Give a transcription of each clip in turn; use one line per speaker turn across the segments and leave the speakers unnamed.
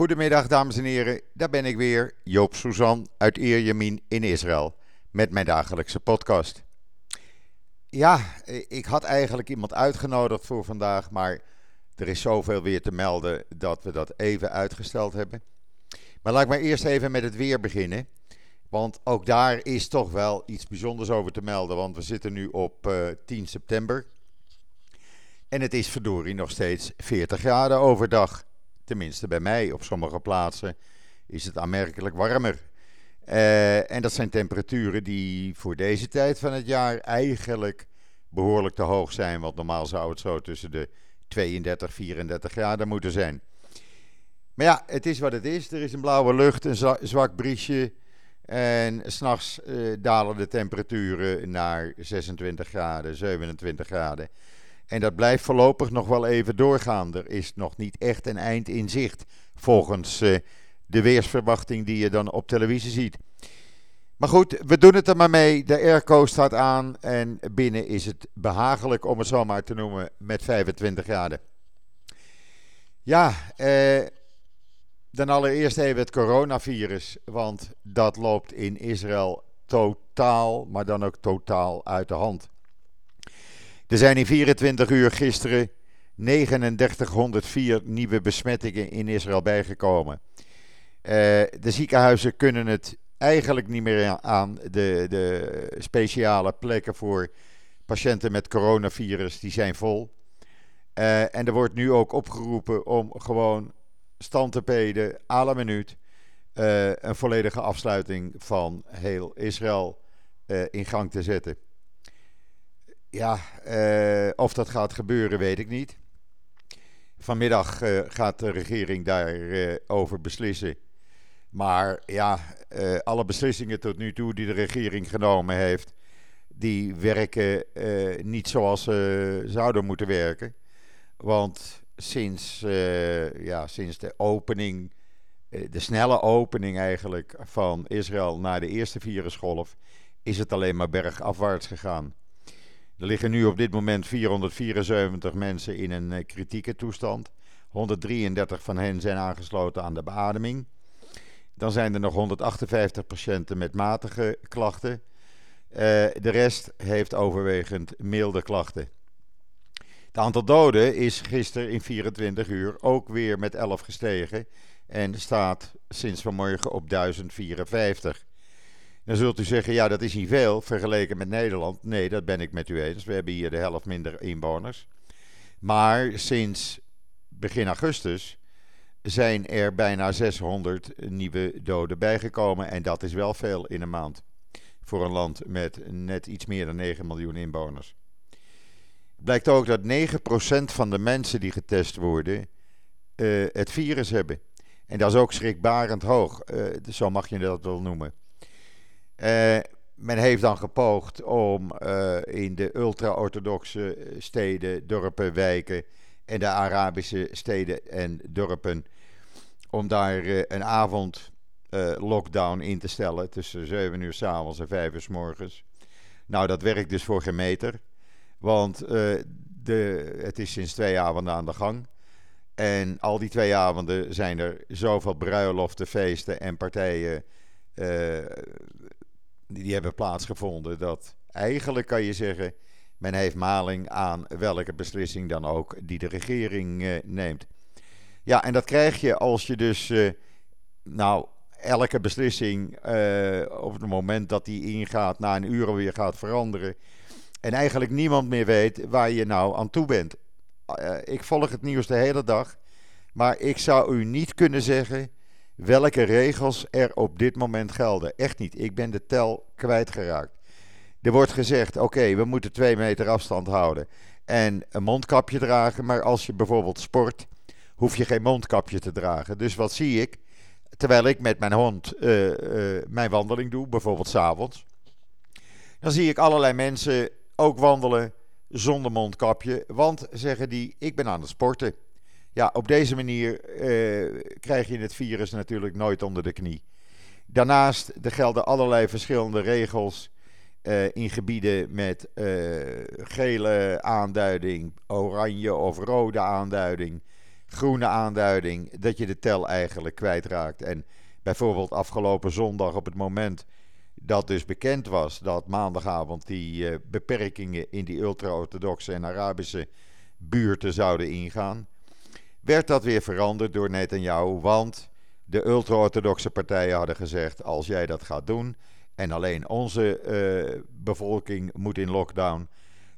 Goedemiddag dames en heren, daar ben ik weer, Joop Suzan uit Ierjemien in Israël, met mijn dagelijkse podcast. Ja, ik had eigenlijk iemand uitgenodigd voor vandaag, maar er is zoveel weer te melden dat we dat even uitgesteld hebben. Maar laat ik maar eerst even met het weer beginnen, want ook daar is toch wel iets bijzonders over te melden, want we zitten nu op uh, 10 september en het is verdorie nog steeds 40 graden overdag. Tenminste bij mij. Op sommige plaatsen is het aanmerkelijk warmer. Uh, en dat zijn temperaturen die voor deze tijd van het jaar eigenlijk behoorlijk te hoog zijn. Want normaal zou het zo tussen de 32, 34 graden moeten zijn. Maar ja, het is wat het is. Er is een blauwe lucht, een zwak briesje. En s'nachts uh, dalen de temperaturen naar 26 graden, 27 graden. En dat blijft voorlopig nog wel even doorgaan. Er is nog niet echt een eind in zicht, volgens uh, de weersverwachting die je dan op televisie ziet. Maar goed, we doen het er maar mee. De airco staat aan en binnen is het behagelijk, om het zo maar te noemen, met 25 graden. Ja, eh, dan allereerst even het coronavirus, want dat loopt in Israël totaal, maar dan ook totaal uit de hand. Er zijn in 24 uur gisteren 3904 nieuwe besmettingen in Israël bijgekomen. Uh, de ziekenhuizen kunnen het eigenlijk niet meer aan. De, de speciale plekken voor patiënten met coronavirus die zijn vol. Uh, en er wordt nu ook opgeroepen om gewoon stand te peden, à la minuut, uh, een volledige afsluiting van heel Israël in gang te zetten. Ja, uh, of dat gaat gebeuren, weet ik niet. Vanmiddag uh, gaat de regering daarover uh, beslissen. Maar ja, alle beslissingen tot nu toe die de regering genomen heeft, die werken niet zoals ze zouden moeten werken. Want sinds, ja, sinds de opening, de snelle opening eigenlijk van Israël naar de eerste virusgolf, is het alleen maar bergafwaarts gegaan. Er liggen nu op dit moment 474 mensen in een uh, kritieke toestand. 133 van hen zijn aangesloten aan de beademing. Dan zijn er nog 158 patiënten met matige klachten. Uh, de rest heeft overwegend milde klachten. Het aantal doden is gisteren in 24 uur ook weer met 11 gestegen en staat sinds vanmorgen op 1054. Dan zult u zeggen, ja, dat is niet veel vergeleken met Nederland. Nee, dat ben ik met u eens. We hebben hier de helft minder inwoners. Maar sinds begin augustus zijn er bijna 600 nieuwe doden bijgekomen. En dat is wel veel in een maand. Voor een land met net iets meer dan 9 miljoen inwoners. Blijkt ook dat 9% van de mensen die getest worden uh, het virus hebben. En dat is ook schrikbarend hoog. Uh, zo mag je dat wel noemen. Uh, men heeft dan gepoogd om uh, in de ultra-orthodoxe steden, dorpen, wijken en de Arabische steden en dorpen, om daar een avond lockdown in te stellen tussen 7 uur s avonds en 5 uur s morgens. Nou, dat werkt dus voor geen meter, want de, het is sinds twee avonden aan de gang. En al die twee avonden zijn er zoveel bruiloften, feesten en partijen die hebben plaatsgevonden. Dat eigenlijk kan je zeggen, men heeft maling aan welke beslissing dan ook die de regering uh, neemt. Ja, en dat krijg je als je dus, uh, nou, elke beslissing uh, op het moment dat die ingaat, na een uur alweer gaat veranderen. En eigenlijk niemand meer weet waar je nou aan toe bent. ik volg het nieuws de hele dag. Maar ik zou u niet kunnen zeggen welke regels er op dit moment gelden. Echt niet. Ik ben de tel kwijtgeraakt. Er wordt gezegd: oké, we moeten twee meter afstand houden en een mondkapje dragen. Maar als je bijvoorbeeld sport, hoef je geen mondkapje te dragen. Dus wat zie ik? Terwijl ik met mijn hond uh, uh, mijn wandeling doe, bijvoorbeeld s'avonds. Dan zie ik allerlei mensen ook wandelen zonder mondkapje. Want zeggen die: ik ben aan het sporten. Ja, op deze manier uh, krijg je het virus natuurlijk nooit onder de knie. Daarnaast er gelden allerlei verschillende regels uh, in gebieden met uh, gele aanduiding, oranje of rode aanduiding, groene aanduiding dat je de tel eigenlijk kwijtraakt. En bijvoorbeeld afgelopen zondag op het moment dat dus bekend was dat maandagavond die beperkingen in die ultra-orthodoxe en Arabische buurten zouden ingaan, werd dat weer veranderd door Netanyahu, want de ultra-orthodoxe partijen hadden gezegd: als jij dat gaat doen en alleen onze uh, bevolking moet in lockdown,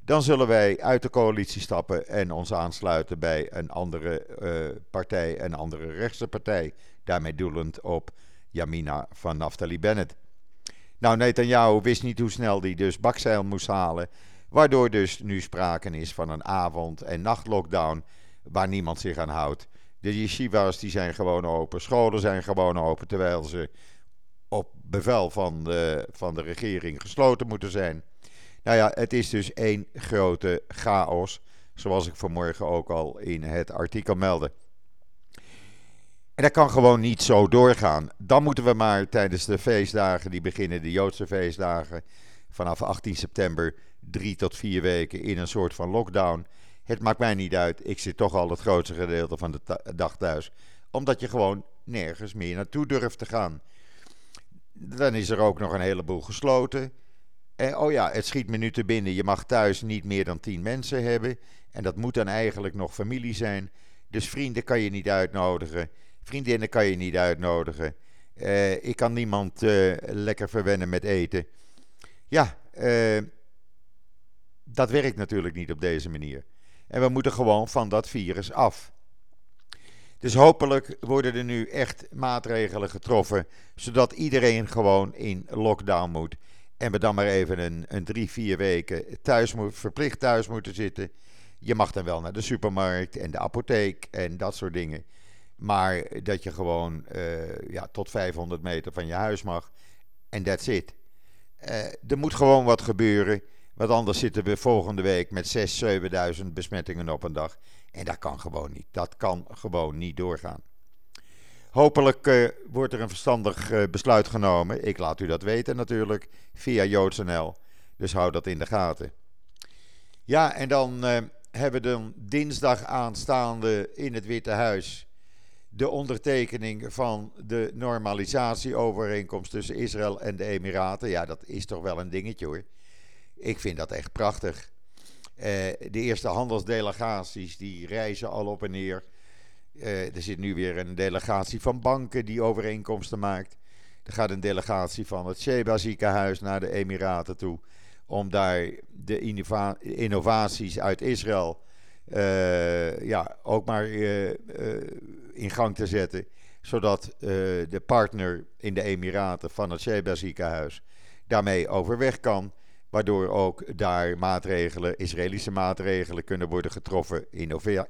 dan zullen wij uit de coalitie stappen en ons aansluiten bij een andere uh, partij, een andere rechtse partij. Daarmee doelend op Yamina van Naftali Bennett. Nou, Netanyahu wist niet hoe snel hij dus bakzeil moest halen. Waardoor dus nu sprake is van een avond- en nachtlockdown waar niemand zich aan houdt. De yeshivas die zijn gewoon open, scholen zijn gewoon open, terwijl ze op bevel van de, van de regering gesloten moeten zijn. Nou ja, het is dus één grote chaos, zoals ik vanmorgen ook al in het artikel meldde. En dat kan gewoon niet zo doorgaan. Dan moeten we maar tijdens de feestdagen, die beginnen de Joodse feestdagen, vanaf 18 september, drie tot vier weken in een soort van lockdown. Het maakt mij niet uit, ik zit toch al het grootste gedeelte van de dag thuis. Omdat je gewoon nergens meer naartoe durft te gaan. Dan is er ook nog een heleboel gesloten. En, oh ja, het schiet me nu te binnen. Je mag thuis niet meer dan 10 mensen hebben. En dat moet dan eigenlijk nog familie zijn. Dus vrienden kan je niet uitnodigen. Vriendinnen kan je niet uitnodigen. Uh, ik kan niemand uh, lekker verwennen met eten. Ja, uh, dat werkt natuurlijk niet op deze manier. En we moeten gewoon van dat virus af. Dus hopelijk worden er nu echt maatregelen getroffen, zodat iedereen gewoon in lockdown moet. En we dan maar even een, een drie, vier weken thuis moet, verplicht thuis moeten zitten. Je mag dan wel naar de supermarkt en de apotheek en dat soort dingen. Maar dat je gewoon uh, ja, tot 500 meter van je huis mag. En that's it. Uh, er moet gewoon wat gebeuren. Want anders zitten we volgende week met 6.000, 7.000 besmettingen op een dag. En dat kan gewoon niet. Dat kan gewoon niet doorgaan. Hopelijk uh, wordt er een verstandig uh, besluit genomen. Ik laat u dat weten natuurlijk via JoodsNL. Dus hou dat in de gaten. Ja, en dan uh, hebben we dan dinsdag aanstaande in het Witte Huis de ondertekening van de normalisatieovereenkomst tussen Israël en de Emiraten. Ja, dat is toch wel een dingetje hoor. Ik vind dat echt prachtig. Uh, de eerste handelsdelegaties die reizen al op en neer. Uh, er zit nu weer een delegatie van banken die overeenkomsten maakt. Er gaat een delegatie van het Sheba ziekenhuis naar de Emiraten toe. Om daar de innova innovaties uit Israël uh, ja, ook maar in gang te zetten. Zodat de partner in de Emiraten van het Sheba ziekenhuis daarmee overweg kan. Waardoor ook daar maatregelen, Israëlische maatregelen kunnen worden getroffen,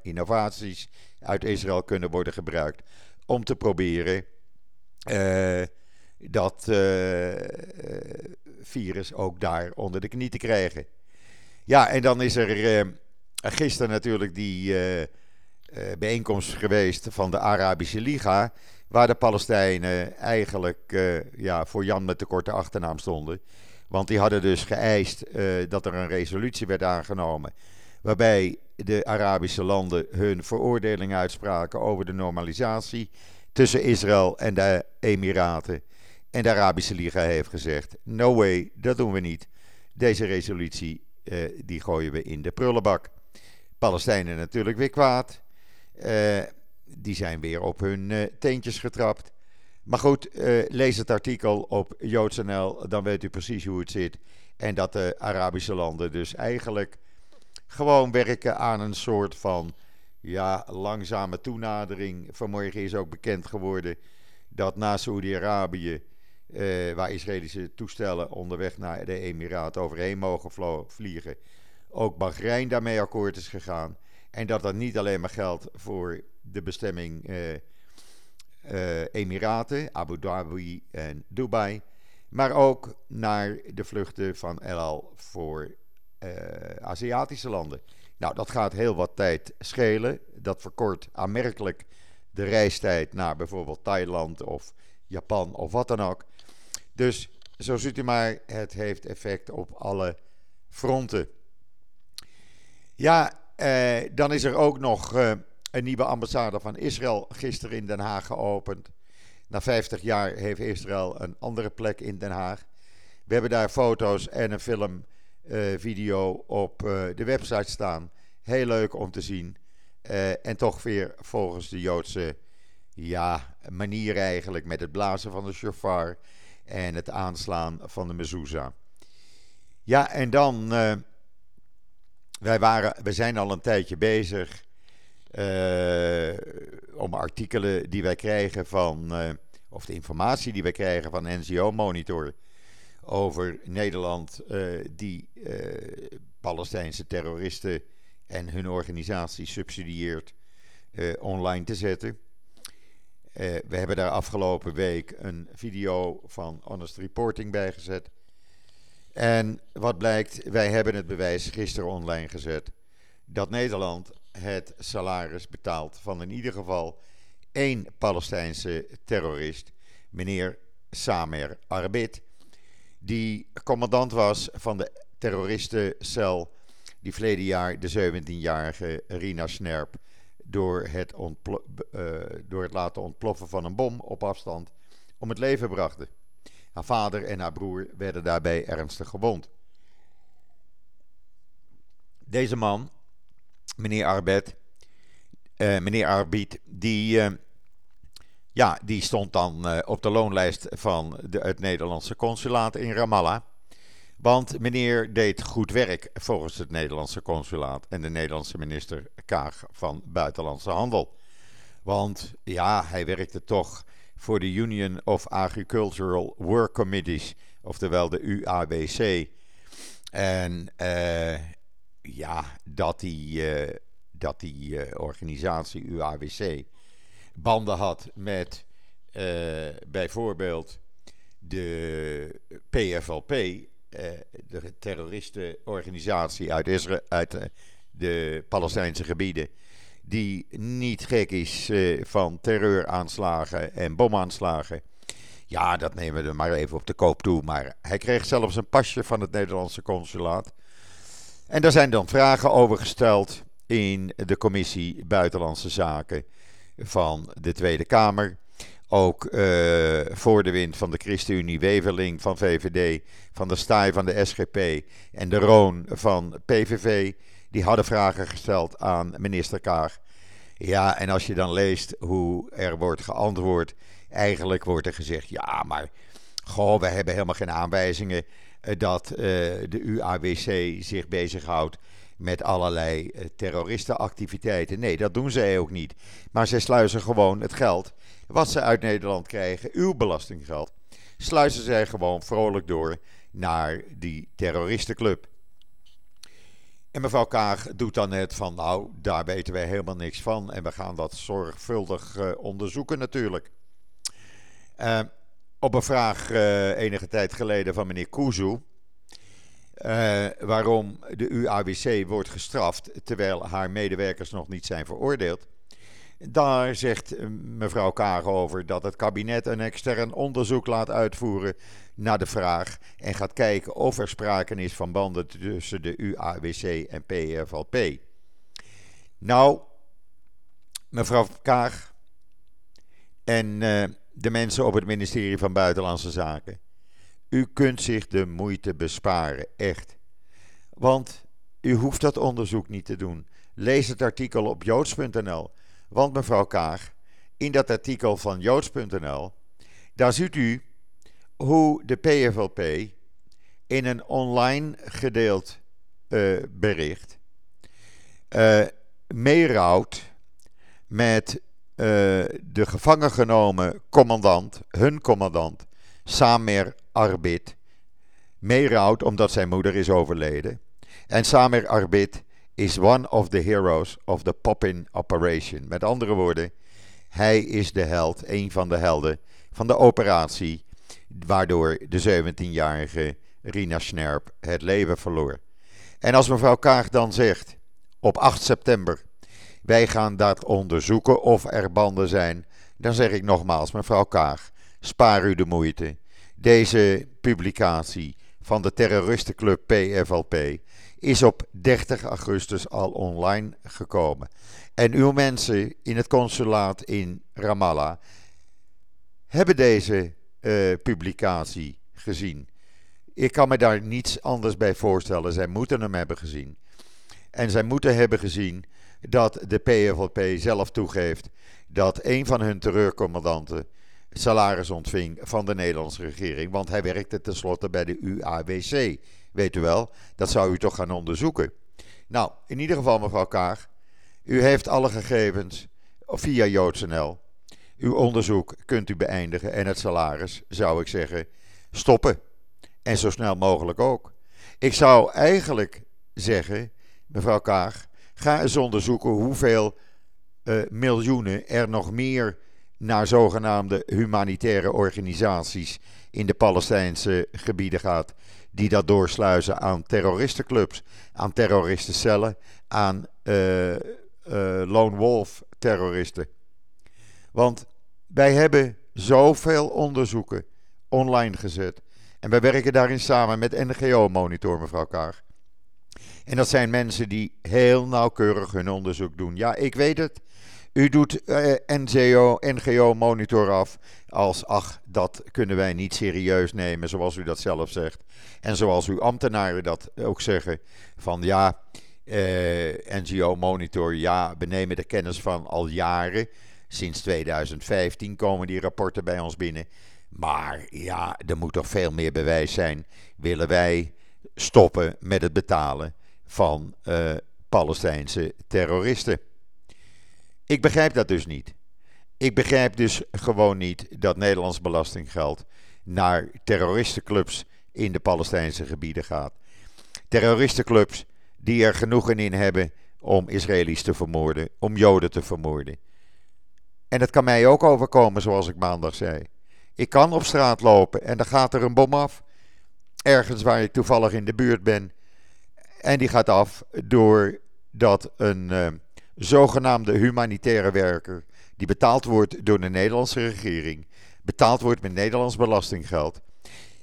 innovaties uit Israël kunnen worden gebruikt. Om te proberen uh, dat uh, virus ook daar onder de knie te krijgen. Ja, en dan is er uh, gisteren natuurlijk die bijeenkomst geweest van de Arabische Liga. Waar de Palestijnen eigenlijk ja, voor Jan met de korte achternaam stonden. Want die hadden dus geëist uh, dat er een resolutie werd aangenomen. Waarbij de Arabische landen hun veroordeling uitspraken over de normalisatie tussen Israël en de Emiraten. En de Arabische Liga heeft gezegd: no way, dat doen we niet. Deze resolutie uh, die gooien we in de prullenbak. Palestijnen natuurlijk weer kwaad. Uh, die zijn weer op hun teentjes getrapt. Maar goed, uh, lees het artikel op JoodsNL, dan weet u precies hoe het zit. En dat de Arabische landen dus eigenlijk gewoon werken aan een soort van ja, langzame toenadering. Vanmorgen is ook bekend geworden dat na Saoedi-Arabië, uh, waar Israëlische toestellen onderweg naar de Emiraten overheen mogen vliegen, ook Bahrein daarmee akkoord is gegaan. En dat dat niet alleen maar geldt voor de bestemming uh, Emiraten, Abu Dhabi en Dubai. Maar ook naar de vluchten van El Al voor uh, Aziatische landen. Nou, dat gaat heel wat tijd schelen. Dat verkort aanmerkelijk de reistijd naar bijvoorbeeld Thailand of Japan of wat dan ook. Dus zo ziet u maar, het heeft effect op alle fronten. Ja, eh, dan is er ook nog een nieuwe ambassade van Israël gisteren in Den Haag geopend. Na 50 jaar heeft Israël een andere plek in Den Haag. We hebben daar foto's en een filmvideo uh, op uh, de website staan. Heel leuk om te zien. Uh, en toch weer volgens de Joodse ja, manier eigenlijk met het blazen van de shofar en het aanslaan van de mezuzah. Ja, en dan, wij, waren, we zijn al een tijdje bezig om artikelen die wij krijgen van, uh, of de informatie die wij krijgen van NGO Monitor over Nederland, uh, die Palestijnse terroristen en hun organisatie subsidieert, online te zetten. we hebben daar afgelopen week een video van Honest Reporting bij gezet. En wat blijkt, wij hebben het bewijs gisteren online gezet dat Nederland het salaris betaalt van in ieder geval één Palestijnse terrorist, meneer Samer Arbit, die commandant was van de terroristencel die verleden jaar de 17-jarige Rina Snerp door het, uh, door het laten ontploffen van een bom op afstand om het leven brachten. Haar vader en haar broer werden daarbij ernstig gewond. Deze man meneer Arbet, uh, meneer Arbit, die, uh, ja, die stond dan uh, op de loonlijst van de, het Nederlandse consulaat in Ramallah. Want meneer deed goed werk volgens het Nederlandse consulaat en de Nederlandse minister Kaag van Buitenlandse Handel. Want ja, hij werkte toch voor de Union of Agricultural Work Committees, oftewel de UAWC. En ja, dat die, uh, dat die uh, organisatie UAWC banden had met uh, bijvoorbeeld de PFLP, de terroristenorganisatie uit, Israël, uit de Palestijnse gebieden, die niet gek is van terreuraanslagen en bomaanslagen. Ja, dat nemen we er maar even op de koop toe. Maar hij kreeg zelfs een pasje van het Nederlandse consulaat. En daar zijn dan vragen over gesteld in de commissie Buitenlandse Zaken van de Tweede Kamer. Ook uh, voor de wind van de ChristenUnie, Weverling van VVD, van de Staaij van de SGP en de Roon van PVV. Die hadden vragen gesteld aan minister Kaag. Ja, en als je dan leest hoe er wordt geantwoord, eigenlijk wordt er gezegd: ja, maar goh, we hebben helemaal geen aanwijzingen eh, dat eh, de UAWC zich bezighoudt met allerlei eh, terroristenactiviteiten. Nee, dat doen zij ook niet. Maar zij sluizen gewoon het geld wat ze uit Nederland krijgen, uw belastinggeld, sluizen zij gewoon vrolijk door naar die terroristenclub. En mevrouw Kaag doet dan net van, nou, daar weten wij helemaal niks van en we gaan dat zorgvuldig onderzoeken natuurlijk. Uh, op een vraag uh, enige tijd geleden van meneer Kuzu. Uh, waarom de UAWC wordt gestraft terwijl haar medewerkers nog niet zijn veroordeeld. Daar zegt eh, mevrouw Kaag over dat het kabinet een extern onderzoek laat uitvoeren naar de vraag en gaat kijken of er sprake is van banden tussen de UAWC en PFLP. Nou, mevrouw Kaag en de mensen op het ministerie van Buitenlandse Zaken. U kunt zich de moeite besparen, echt. Want u hoeft dat onderzoek niet te doen. Lees het artikel op joods.nl. Want mevrouw Kaag, in dat artikel van joods.nl, daar ziet u hoe de PFLP in een online gedeeld uh, bericht uh, meerouwt met de gevangen genomen commandant, hun commandant, Samer Arbit, meerouwt omdat zijn moeder is overleden. En Samer Arbit is one of the heroes of the Poppin Operation. Met andere woorden, hij is de held, een van de helden van de operatie waardoor de 17-jarige Rina Snerp het leven verloor. En als mevrouw Kaag dan zegt op 8 september wij gaan dat onderzoeken of er banden zijn. Dan zeg ik nogmaals, mevrouw Kaag, spaar u de moeite. Deze publicatie van de terroristenclub PFLP is op 30 augustus al online gekomen. En uw mensen in het consulaat in Ramallah hebben deze uh, publicatie gezien. Ik kan me daar niets anders bij voorstellen. Zij moeten hem hebben gezien. En zij moeten hebben gezien dat de PFLP zelf toegeeft dat een van hun terreurcommandanten salaris ontving van de Nederlandse regering. Want hij werkte tenslotte bij de UAWC. Weet u wel, dat zou u toch gaan onderzoeken. Nou, in ieder geval, mevrouw Kaag, u heeft alle gegevens via JoodsNL. Uw onderzoek kunt u beëindigen en het salaris, zou ik zeggen, stoppen. En zo snel mogelijk ook. Ik zou eigenlijk zeggen, mevrouw Kaag, ga eens onderzoeken hoeveel uh, miljoenen er nog meer naar zogenaamde humanitaire organisaties in de Palestijnse gebieden gaat. Die dat doorsluizen aan terroristenclubs, aan terroristencellen, aan uh, lone wolf terroristen. Want wij hebben zoveel onderzoeken online gezet. En wij werken daarin samen met NGO Monitor, mevrouw Kaag. En dat zijn mensen die heel nauwkeurig hun onderzoek doen. Ja, ik weet het. U doet uh, NGO, NGO Monitor af als, ach, dat kunnen wij niet serieus nemen, zoals u dat zelf zegt. En zoals uw ambtenaren dat ook zeggen, van ja, eh, NGO Monitor, ja, we nemen de kennis van al jaren. Sinds 2015 komen die rapporten bij ons binnen. Maar ja, er moet toch veel meer bewijs zijn. Willen wij stoppen met het betalen van uh, Palestijnse terroristen? Ik begrijp dat dus niet. Ik begrijp dus gewoon niet dat Nederlands belastinggeld naar terroristenclubs in de Palestijnse gebieden gaat. Terroristenclubs die er genoegen in hebben om Israëli's te vermoorden, om Joden te vermoorden. En dat kan mij ook overkomen, zoals ik maandag zei. Ik kan op straat lopen en dan gaat er een bom af. Ergens waar ik toevallig in de buurt ben. En die gaat af doordat een uh, zogenaamde humanitaire werker, die betaald wordt door de Nederlandse regering, betaald wordt met Nederlands belastinggeld,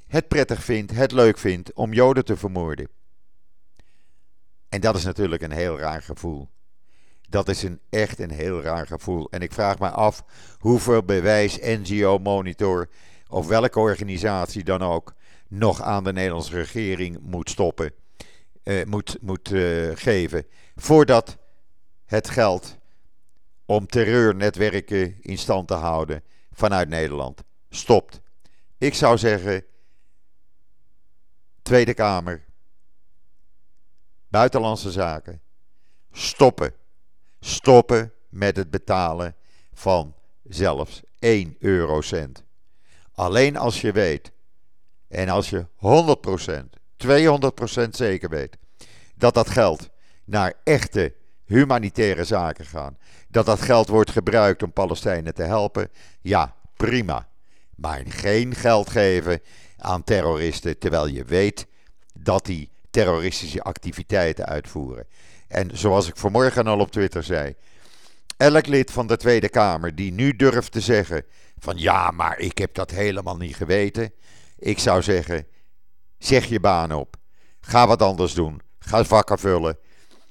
het prettig vindt, het leuk vindt om Joden te vermoorden. En dat is natuurlijk een heel raar gevoel. Dat is een, echt een heel raar gevoel. En ik vraag me af hoeveel bewijs NGO Monitor of welke organisatie dan ook nog aan de Nederlandse regering moet stoppen, uh, moet, moet uh, geven, voordat het geld om terreurnetwerken in stand te houden vanuit Nederland stopt. Ik zou zeggen, Tweede Kamer, Buitenlandse Zaken, stoppen. Stoppen met het betalen van zelfs 1 eurocent. Alleen als je weet, en als je 100%, 200% zeker weet, dat dat geld naar echte humanitaire zaken gaan. Dat dat geld wordt gebruikt om Palestijnen te helpen, ja, prima. Maar geen geld geven aan terroristen terwijl je weet dat die terroristische activiteiten uitvoeren. En zoals ik vanmorgen al op Twitter zei, elk lid van de Tweede Kamer die nu durft te zeggen van ja, maar ik heb dat helemaal niet geweten. Ik zou zeggen, zeg je baan op. Ga wat anders doen. Ga vakken vullen.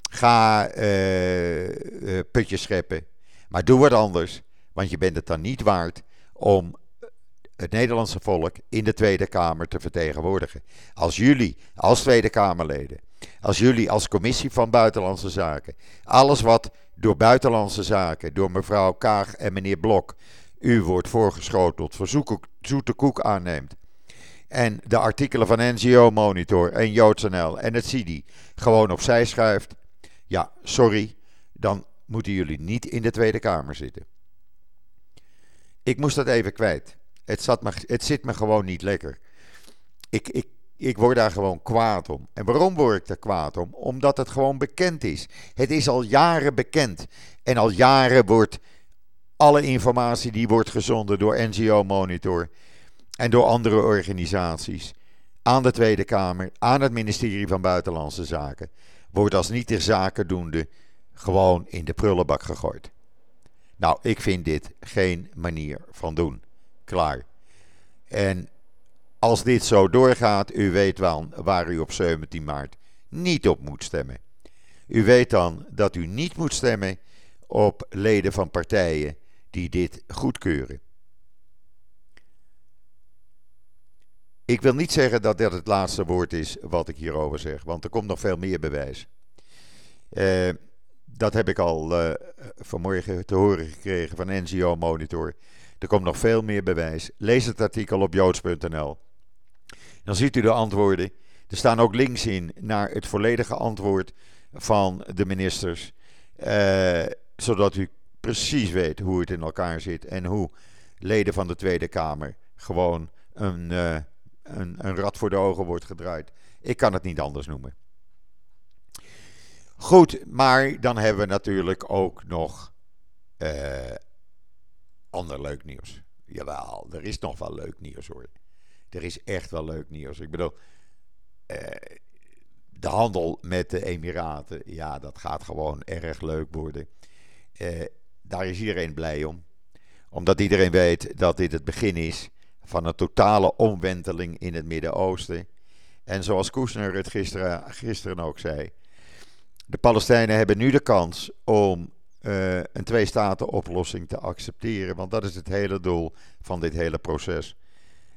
Ga uh, putjes scheppen. Maar doe wat anders. Want je bent het dan niet waard om het Nederlandse volk in de Tweede Kamer te vertegenwoordigen. Als jullie, als Tweede Kamerleden, als jullie als Commissie van Buitenlandse Zaken, alles wat door Buitenlandse Zaken, door mevrouw Kaag en meneer Blok, u wordt voorgeschoteld voor zoete koek aanneemt. En de artikelen van NGO Monitor en JoodsNL en het CIDI gewoon opzij schuift. Ja, sorry, dan moeten jullie niet in de Tweede Kamer zitten. Ik moest dat even kwijt. Het, zat me, het zit me gewoon niet lekker. Ik, ik, ik word daar gewoon kwaad om. En waarom word ik daar kwaad om? Omdat het gewoon bekend is. Het is al jaren bekend. En al jaren wordt alle informatie die wordt gezonden door NGO Monitor en door andere organisaties aan de Tweede Kamer, aan het ministerie van Buitenlandse Zaken, wordt als niet ter zake doende gewoon in de prullenbak gegooid. Nou, ik vind dit geen manier van doen. Klaar. En als dit zo doorgaat, u weet wel waar u op 17 maart niet op moet stemmen. U weet dan dat u niet moet stemmen op leden van partijen die dit goedkeuren. Ik wil niet zeggen dat dit het laatste woord is wat ik hierover zeg, want er komt nog veel meer bewijs. Uh, dat heb ik al uh, vanmorgen te horen gekregen van NGO Monitor. Er komt nog veel meer bewijs. Lees het artikel op joods.nl. Dan ziet u de antwoorden. Er staan ook links in naar het volledige antwoord van de ministers. Uh, zodat u precies weet hoe het in elkaar zit en hoe leden van de Tweede Kamer gewoon een, een, een rad voor de ogen wordt gedraaid. Ik kan het niet anders noemen. Goed, maar dan hebben we natuurlijk ook nog uh, ander leuk nieuws. Jawel, er is nog wel leuk nieuws hoor. Er is echt wel leuk nieuws. Ik bedoel, uh, de handel met de Emiraten, ja, dat gaat gewoon erg leuk worden. Uh, daar is iedereen blij om. Omdat iedereen weet dat dit het begin is van een totale omwenteling in het Midden-Oosten. En zoals Koesner het gisteren, gisteren ook zei, de Palestijnen hebben nu de kans om uh, een twee-staten-oplossing te accepteren. Want dat is het hele doel van dit hele proces.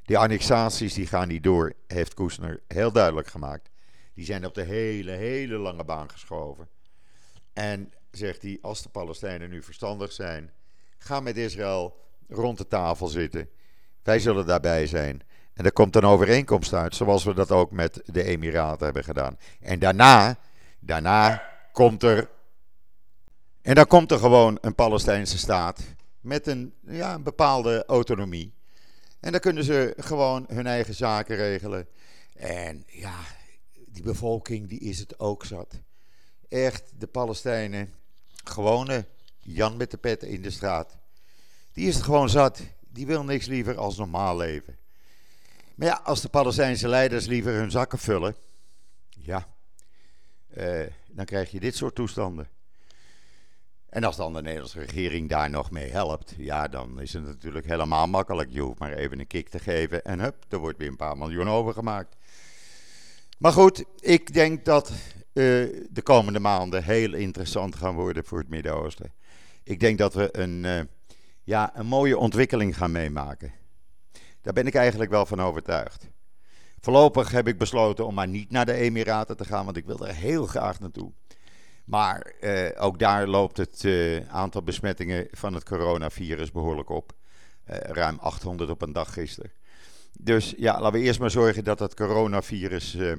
Die annexaties die gaan niet door, heeft Koesner heel duidelijk gemaakt. Die zijn op de hele, hele lange baan geschoven. En zegt hij, als de Palestijnen nu verstandig zijn, ga met Israël rond de tafel zitten. Wij zullen daarbij zijn. En er komt een overeenkomst uit, zoals we dat ook met de Emiraten hebben gedaan. En daarna Daarna komt er. En dan komt er gewoon een Palestijnse staat met een, ja, een bepaalde autonomie. En dan kunnen ze gewoon hun eigen zaken regelen. En ja, die bevolking die is het ook zat. Echt, de Palestijnen, gewone Jan met de pet in de straat. Die is het gewoon zat. Die wil niks liever als normaal leven. Maar ja, als de Palestijnse leiders liever hun zakken vullen. Ja, uh, dan krijg je dit soort toestanden. En als dan de Nederlandse regering daar nog mee helpt, ja, dan is het natuurlijk helemaal makkelijk. Je hoeft maar even een kick te geven en hup, er wordt weer een paar miljoen overgemaakt. Maar goed, ik denk dat uh, de komende maanden heel interessant gaan worden voor het Midden-Oosten. Ik denk dat we een, uh, ja, een mooie ontwikkeling gaan meemaken. Daar ben ik eigenlijk wel van overtuigd. Voorlopig heb ik besloten om maar niet naar de Emiraten te gaan, want ik wil er heel graag naartoe. Maar eh, ook daar loopt het eh, aantal besmettingen van het coronavirus behoorlijk op. Uh, ruim 800 op een dag gisteren. Dus ja, laten we eerst maar zorgen dat het coronavirus eh,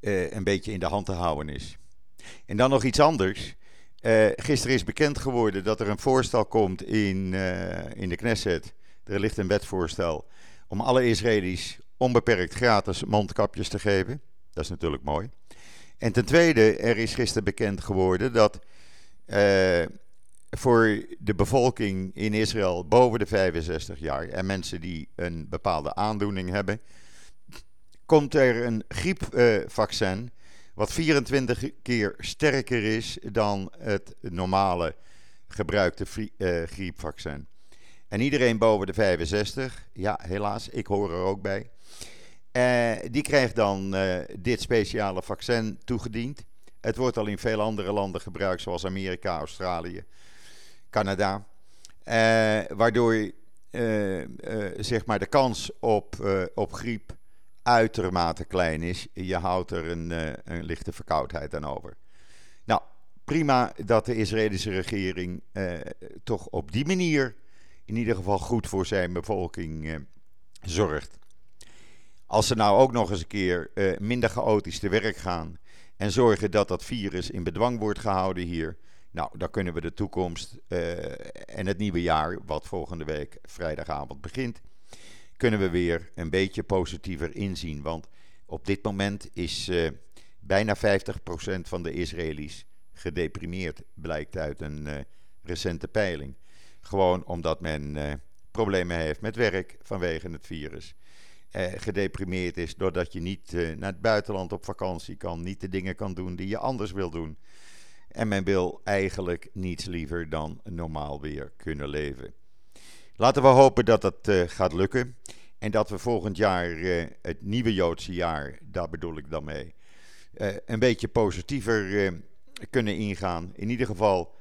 eh, een beetje in de hand te houden is. En dan nog iets anders. Uh, gisteren is bekend geworden dat er een voorstel komt in, in de Knesset. Er ligt een wetvoorstel om alle Israëli's onbeperkt gratis mondkapjes te geven. Dat is natuurlijk mooi. En ten tweede, er is gisteren bekend geworden dat uh, voor de bevolking in Israël boven de 65 jaar en mensen die een bepaalde aandoening hebben, komt er een griepvaccin wat 24 keer sterker is dan het normale gebruikte uh, griepvaccin. En iedereen boven de 65, ja helaas, ik hoor er ook bij, uh, die krijgt dan uh, dit speciale vaccin toegediend. Het wordt al in veel andere landen gebruikt, zoals Amerika, Australië, Canada. Waardoor zeg maar de kans op, op griep uitermate klein is. Je houdt er een, een lichte verkoudheid aan over. Nou, prima dat de Israëlische regering toch op die manier in ieder geval goed voor zijn bevolking zorgt. Als ze nou ook nog eens een keer minder chaotisch te werk gaan en zorgen dat dat virus in bedwang wordt gehouden hier, nou, dan kunnen we de toekomst en het nieuwe jaar, wat volgende week vrijdagavond begint, kunnen we weer een beetje positiever inzien. Want op dit moment is uh, bijna 50% van de Israëli's gedeprimeerd, blijkt uit een recente peiling. Gewoon omdat men problemen heeft met werk vanwege het virus eh, gedeprimeerd is doordat je niet eh, naar het buitenland op vakantie kan, niet de dingen kan doen die je anders wil doen. En men wil eigenlijk niets liever dan normaal weer kunnen leven. Laten we hopen dat dat uh, gaat lukken. En dat we volgend jaar, uh, het nieuwe Joodse jaar, daar bedoel ik dan mee, een beetje positiever kunnen ingaan. In ieder geval,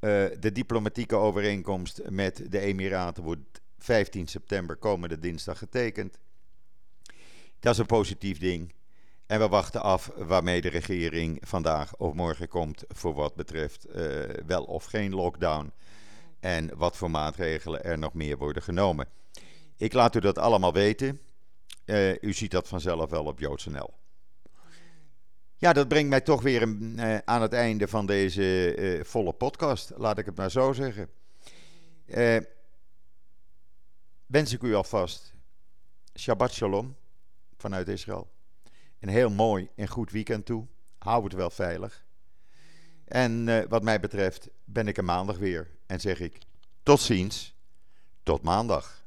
de diplomatieke overeenkomst met de Emiraten wordt 15 september komende dinsdag getekend. Dat is een positief ding. En we wachten af waarmee de regering vandaag of morgen komt voor wat betreft wel of geen lockdown. En wat voor maatregelen er nog meer worden genomen. Ik laat u dat allemaal weten. Uh, u ziet dat vanzelf wel op JoodsNL. Ja, dat brengt mij toch weer een, uh, aan het einde van deze volle podcast. Laat ik het maar zo zeggen. wens ik u alvast Shabbat Shalom vanuit Israël. Een heel mooi en goed weekend toe. Hou het wel veilig. En wat mij betreft ben ik er maandag weer en zeg ik tot ziens, tot maandag.